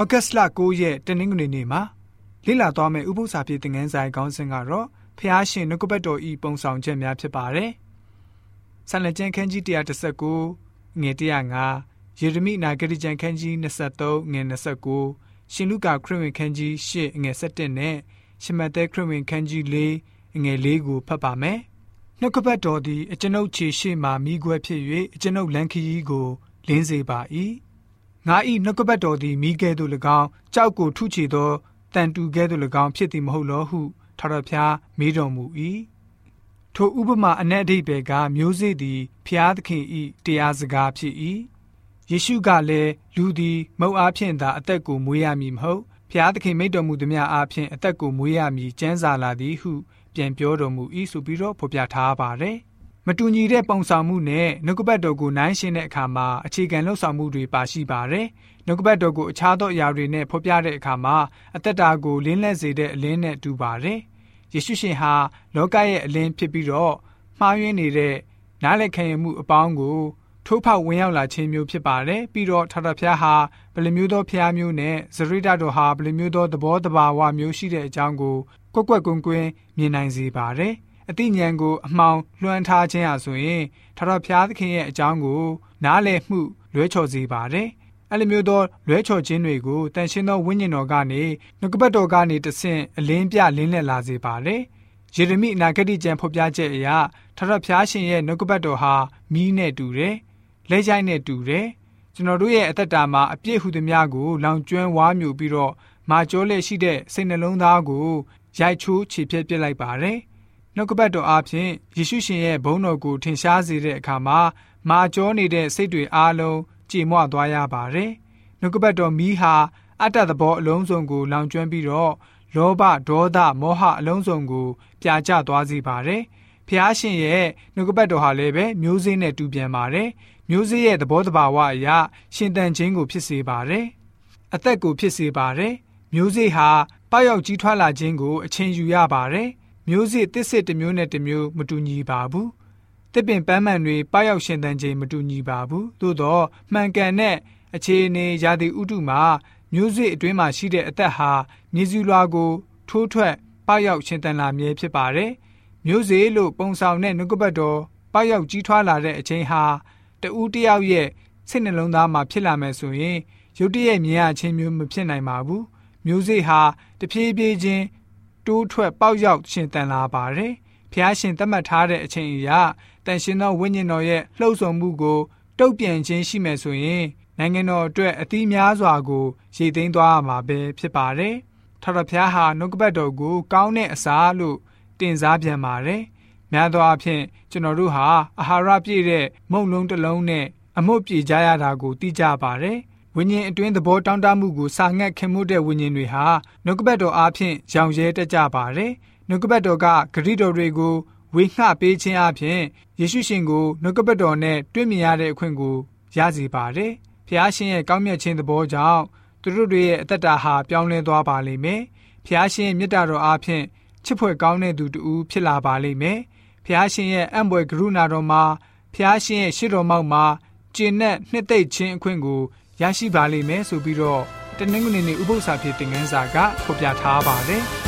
ဩဂတ်စ်လ9ရက်တနင်္ဂနွေနေ့မှာလေ့လာသွားမယ့်ဥပုသ္စာပြေသင်ခန်းစာခေါင်းစဉ်ကတော့ဖျားရှင်နှုတ်ကပတ်တော်ဤပုံဆောင်ချက်များဖြစ်ပါတယ်။ဆန်လက်ကျန်ခန်းကြီး119ငွေ105ယေရမိနာဂရိကျန်ခန်းကြီး23ငွေ29ရှင်လုကာခရစ်ဝင်ခန်းကြီး8ငွေ17နဲ့ရှမသက်ခရစ်ဝင်ခန်းကြီး4ငွေ4ကိုဖတ်ပါမယ်။နှုတ်ကပတ်တော်သည်အကျွန်ုပ်ခြေရှိမှမိခွဲဖြစ်၍အကျွန်ုပ်လန်ခီကိုလင်းစေပါ၏ ငါဤနှုတ်ကပတ်တော်သည်မိကဲ့သို့၎င်းကြောက်ကိုထုချေသောတန်တူကဲ့သို့၎င်းဖြစ်သည်မဟုတ်လောဟုထာဝရဘုရားမေးတော်မူ၏ထိုဥပမာအ내အဓိပ္ပာယ်ကမျိုးစေ့သည်ဖျားသခင်ဤတရားစကားဖြစ်၏ယေရှုကလည်းလူသည်မုတ်အားဖြင့်သာအသက်ကိုမွေးရမည်မဟုတ်ဖျားသခင်မိတ်တော်မူသည်များအားဖြင့်အသက်ကိုမွေးရမည်ကျမ်းစာလာသည်ဟုပြန်ပြောတော်မူ၏ဆိုပြီးတော့ဖော်ပြထားပါတယ် မတူညီတဲ့ပုံဆောင်မှုနဲ့နှုတ်ကပတ်တော်ကိုနိုင်ရှင်းတဲ့အခါမှာအခြေခံလှုပ်ဆောင်မှုတွေပါရှိပါတယ်။နှုတ်ကပတ်တော်ကိုအခြားသောအရာတွေနဲ့ဖော်ပြတဲ့အခါမှာအသက်တာကိုလင်းလက်စေတဲ့အလင်းနဲ့တူပါတယ်။ယေရှုရှင်ဟာလောကရဲ့အလင်းဖြစ်ပြီးတော့မှားယွင်းနေတဲ့နားလည်ခံရမှုအပေါင်းကိုထိုးဖောက်ဝင်ရောက်လာခြင်းမျိုးဖြစ်ပါတယ်။ပြီးတော့ထာဝရဘုရားဟာဘယ်လိုမျိုးသောဘုရားမျိုးနဲ့ဇရိတတော်ဟာဘယ်လိုမျိုးသောသဘောတဘာဝမျိုးရှိတဲ့အကြောင်းကိုကွက်ကွက်ကွင်းကွင်းမြင်နိုင်စေပါတယ်။ အသိဉာဏ်ကိုအမှောင်လွှမ်းထားခြင်းဟာဆိုရင်ထာဝရဘုရားသခင်ရဲ့အကြောင်းကို နားလည်မှုလွဲချော်စေပါတယ်။အဲ့လိုမျိုးသောလွဲချော်ခြင်းတွေကိုတန်ရှင်းသောဝိညာဉ်တော်ကနေနှုတ်ကပတ်တော်ကနေတဆင့်အလင်းပြလင်းလက်လာစေပါတယ်။ယေရမိအနာဂတိကျမ်းဖော်ပြချက်အရထာဝရဘုရားရှင်ရဲ့နှုတ်ကပတ်တော်ဟာမီးနဲ့တူတယ်။လက်ရိုက်နဲ့တူတယ်။ကျွန်တော်တို့ရဲ့အသက်တာမှာအပြည့်ဟူသည်များကိုလောင်ကျွမ်းဝါမြူပြီးတော့မာကျောလက်ရှိတဲ့စိတ်နှလုံးသားကိုရိုက်ချိုးခြေပြက်ပစ်လိုက်ပါတယ်။ နှုတ်ကပတ်တော်အားဖြင့်ယေရှုရှင်ရဲ့ဘုန်းတော်ကိုထင်ရှားစေတဲ့အခါမှာမာကျောနေတဲ့စိတ်တွေအားလုံးကြေမွသွားရပါတယ်။နှုတ်ကပတ်တော်မီးဟာအတ္တသဘောအလုံးစုံကိုလောင်ကျွမ်းပြီးတော့လောဘဒေါသမောဟအလုံးစုံကိုပြာကျသွားစေပါတယ်။ဖျားရှင်ရဲ့နှုတ်ကပတ်တော်ဟာလည်းပဲမျိုးစေ့နဲ့တူပြန်ပါတယ်။မျိုးစေ့ရဲ့သဘောတဘာဝအရာရှင်တန်ခြင်းကိုဖြစ်စေပါတယ်။အသက်ကိုဖြစ်စေပါတယ်။မျိုးစေ့ဟာပောက်ရောက်ကြီးထွားလာခြင်းကိုအချိန်ယူရပါတယ်။ မျိုးစေ့တစ်စစ်တစ်မျိုးနဲ့တစ်မျိုးမတူညီပါဘူးတစ်ပင်ပန်းမှန်တွေပရောက်ရှင်သန်ခြင်းမတူညီပါဘူးသို့တော့မှန်ကန်တဲ့အခြေအနေရာသီဥတုမှာမျိုးစေ့အတွင်းမှာရှိတဲ့အသက်ဟာမြေစုလွာကိုထိုးထွက်ပရောက်ရှင်သန်လာမြဲဖြစ်ပါတယ်မျိုးစေ့လို့ပုံဆောင်တဲ့နှုတ်ကပတ်တော်ပရောက်ကြီးထွားလာတဲ့အချိန်ဟာတူးတယောက်ရဲ့စိတ်နှလုံးသားမှာဖြစ်လာမယ်ဆိုရင်ရုတ်တရက်မြင်ရခြင်းမျိုးမဖြစ်နိုင်ပါဘူးမျိုးစေ့ဟာတဖြည်းဖြည်းချင်း တိုးထွက်ပေါက်ရောက်ရှင်တန်လာပါတယ်။ဖျားရှင်သတ်မှတ်ထားတဲ့အချိန်အရတန်ရှင်သောဝိညာဉ်တော်ရဲ့လှုပ်ဆောင်မှုကိုတုတ်ပြန်ခြင်းရှိမယ်ဆိုရင်နိုင်ငံတော်အတွက်အသီးများစွာကိုရည်သိမ်းသွားရမှာပဲဖြစ်ပါတယ်။ထာဝရဘုရားဟာနှုတ်ကပတ်တော်ကိုကောင်းတဲ့အစာလို့တင်စားပြန်ပါတယ်။များသောအားဖြင့်ကျွန်တော်တို့ဟာအာဟာရပြည့်တဲ့မုံလုံးတစ်လုံးနဲ့အမုတ်ပြေကြရတာကိုသိကြပါတယ်။ ဝိညာဉ်အတွင်းသဘောတောင်းတမှုကိုစာငတ်ခင်မှုတဲ့ဝိညာဉ်တွေဟာနှုတ်ကပတ်တော်အားဖြင့်ရောင်ရဲတက်ကြပါတယ်။နှုတ်ကပတ်တော်ကဂရိတော်တွေကိုဝေငှပေးခြင်းအပြင်ယေရှုရှင်ကိုနှုတ်ကပတ်တော်နဲ့တွေ့မြင်ရတဲ့အခွင့်ကိုရစေပါတယ်။ဖျားရှင်ရဲ့ကောင်းမြတ်ခြင်းသဘောကြောင့်သူတို့တွေရဲ့အသက်တာဟာပြောင်းလဲသွားပါလိမ့်မယ်။ဖျားရှင်ရဲ့မေတ္တာတော်အားဖြင့်ချစ်ဖွယ်ကောင်းတဲ့သူတူဖြစ်လာပါလိမ့်မယ်။ဖျားရှင်ရဲ့အံ့ဘွယ်ကရုဏာတော်မှာဖျားရှင်ရဲ့ရှေ့တော်မောက်မှာကျင့်တဲ့နှစ်သိမ့်ခြင်းအခွင့်ကို ရရှိပါလိမ့်မယ်ဆိုပြီးတော့တနင်္ဂနွေနေ့ဥပုသ္စာဖြစ်တဲ့ငန်းစာကဖော်ပြထားပါတယ်။